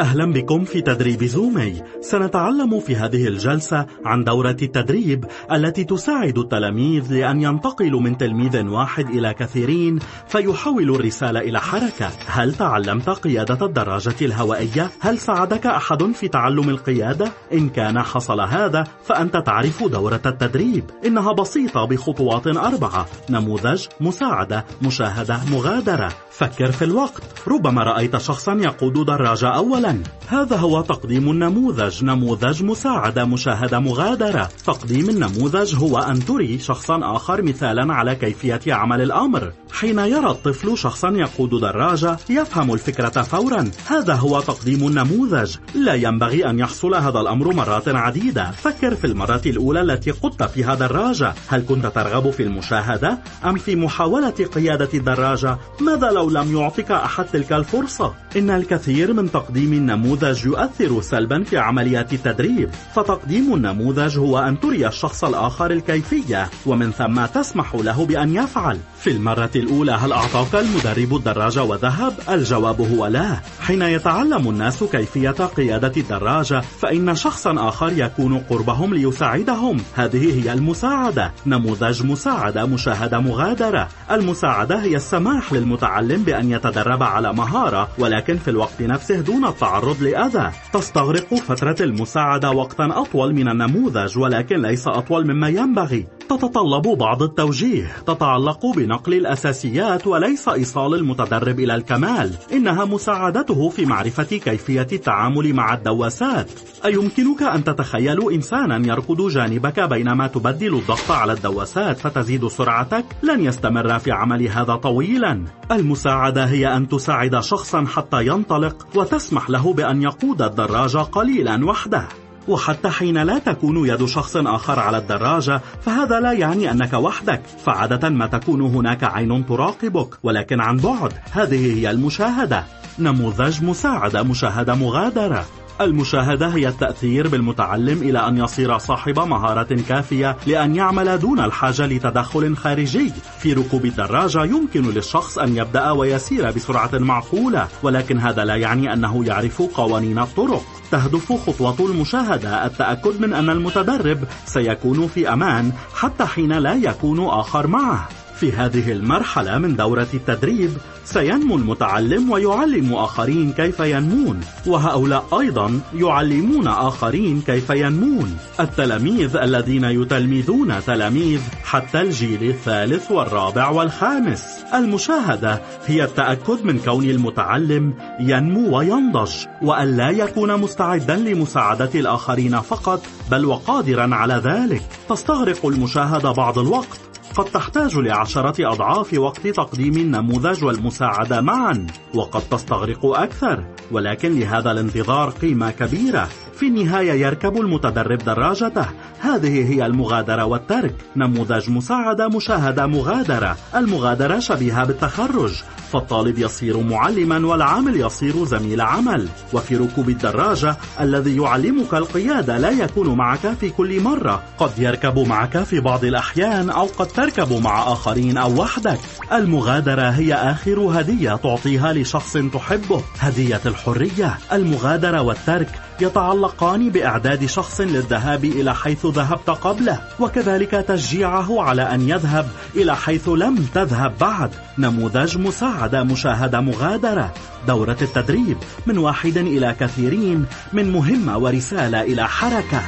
أهلا بكم في تدريب زومي. سنتعلم في هذه الجلسة عن دورة التدريب التي تساعد التلاميذ لأن ينتقلوا من تلميذ واحد إلى كثيرين فيحولوا الرسالة إلى حركة. هل تعلمت قيادة الدراجة الهوائية؟ هل ساعدك أحد في تعلم القيادة؟ إن كان حصل هذا فأنت تعرف دورة التدريب. إنها بسيطة بخطوات أربعة. نموذج مساعدة مشاهدة مغادرة. فكر في الوقت. ربما رأيت شخصا يقود دراجة أولا. هذا هو تقديم النموذج. نموذج مساعدة مشاهدة مغادرة. تقديم النموذج هو أن تري شخصا آخر مثالا على كيفية عمل الأمر. حين يرى الطفل شخصا يقود دراجة يفهم الفكرة فورا. هذا هو تقديم النموذج. لا ينبغي أن يحصل هذا الأمر مرات عديدة. فكر في المرة الأولى التي قدت فيها دراجة. هل كنت ترغب في المشاهدة؟ أم في محاولة قيادة الدراجة؟ ماذا لو لم يعطك أحد تلك الفرصة؟ إن الكثير من تقديم النموذج يؤثر سلبا في عمليات التدريب فتقديم النموذج هو أن تري الشخص الآخر الكيفية ومن ثم تسمح له بأن يفعل. في المرة الأولى هل أعطاك المدرب الدراجة وذهب؟ الجواب هو لا. حين يتعلم الناس كيفية قيادة الدراجة فإن شخصا آخر يكون قربهم ليساعدهم. هذه هي المساعدة. نموذج مساعدة مشاهدة مغادرة. المساعدة هي السماح للمتعلم بأن يتدرب على مهارة ولكن في الوقت نفسه دون التعرض لأذى. تستغرق فترة المساعدة وقتا أطول من النموذج ولكن ليس أطول مما ينبغي. تتطلب بعض التوجيه. تتعلق بنقل الأساسيات وليس إيصال المتدرب إلى الكمال. إنها مساعدته في معرفة كيفية التعامل مع الدواسات. أيمكنك أن تتخيل إنسانا يركض جانبك بينما تبدل الضغط على الدواسات فتزيد سرعتك. لن يستمر في عمل هذا طويلا. المساعدة هي أن تساعد شخصا حتى ينطلق وتسمح له بأن يقود الدراجة قليلا وحده. وحتى حين لا تكون يد شخص آخر على الدراجة فهذا لا يعني أنك وحدك. فعادة ما تكون هناك عين تراقبك. ولكن عن بعد هذه هي المشاهدة. نموذج مساعدة مشاهدة مغادرة. المشاهدة هي التأثير بالمتعلم إلى أن يصير صاحب مهارة كافية لأن يعمل دون الحاجة لتدخل خارجي. في ركوب الدراجة يمكن للشخص أن يبدأ ويسير بسرعة معقولة ولكن هذا لا يعني أنه يعرف قوانين الطرق. تهدف خطوة المشاهدة التأكد من أن المتدرب سيكون في أمان حتى حين لا يكون آخر معه. في هذه المرحلة من دورة التدريب سينمو المتعلم ويعلم آخرين كيف ينمون وهؤلاء أيضا يعلمون آخرين كيف ينمون. التلاميذ الذين يتلمذون تلاميذ حتى الجيل الثالث والرابع والخامس. المشاهدة هي التأكد من كون المتعلم ينمو وينضج وأن لا يكون مستعدا لمساعدة الآخرين فقط بل وقادرا على ذلك. تستغرق المشاهدة بعض الوقت. قد تحتاج لعشرة أضعاف وقت تقديم النموذج والمساعدة معا وقد تستغرق أكثر ولكن لهذا الانتظار قيمة كبيرة. في النهاية يركب المتدرب دراجته. هذه هي المغادرة والترك. نموذج مساعدة مشاهدة مغادرة. المغادرة شبيهة بالتخرج. فالطالب يصير معلما والعامل يصير زميل عمل. وفي ركوب الدراجة الذي يعلمك القيادة لا يكون معك في كل مرة. قد يركب معك في بعض الأحيان أو قد تركب مع آخرين أو وحدك. المغادرة هي آخر هدية تعطيها لشخص تحبه. هدية الحرية. المغادرة والترك يتعلقان بإعداد شخص للذهاب إلى حيث ذهبت قبله وكذلك تشجيعه على أن يذهب إلى حيث لم تذهب بعد. نموذج مساعدة مشاهدة مغادرة. دورة التدريب من واحد إلى كثيرين من مهمة ورسالة إلى حركة.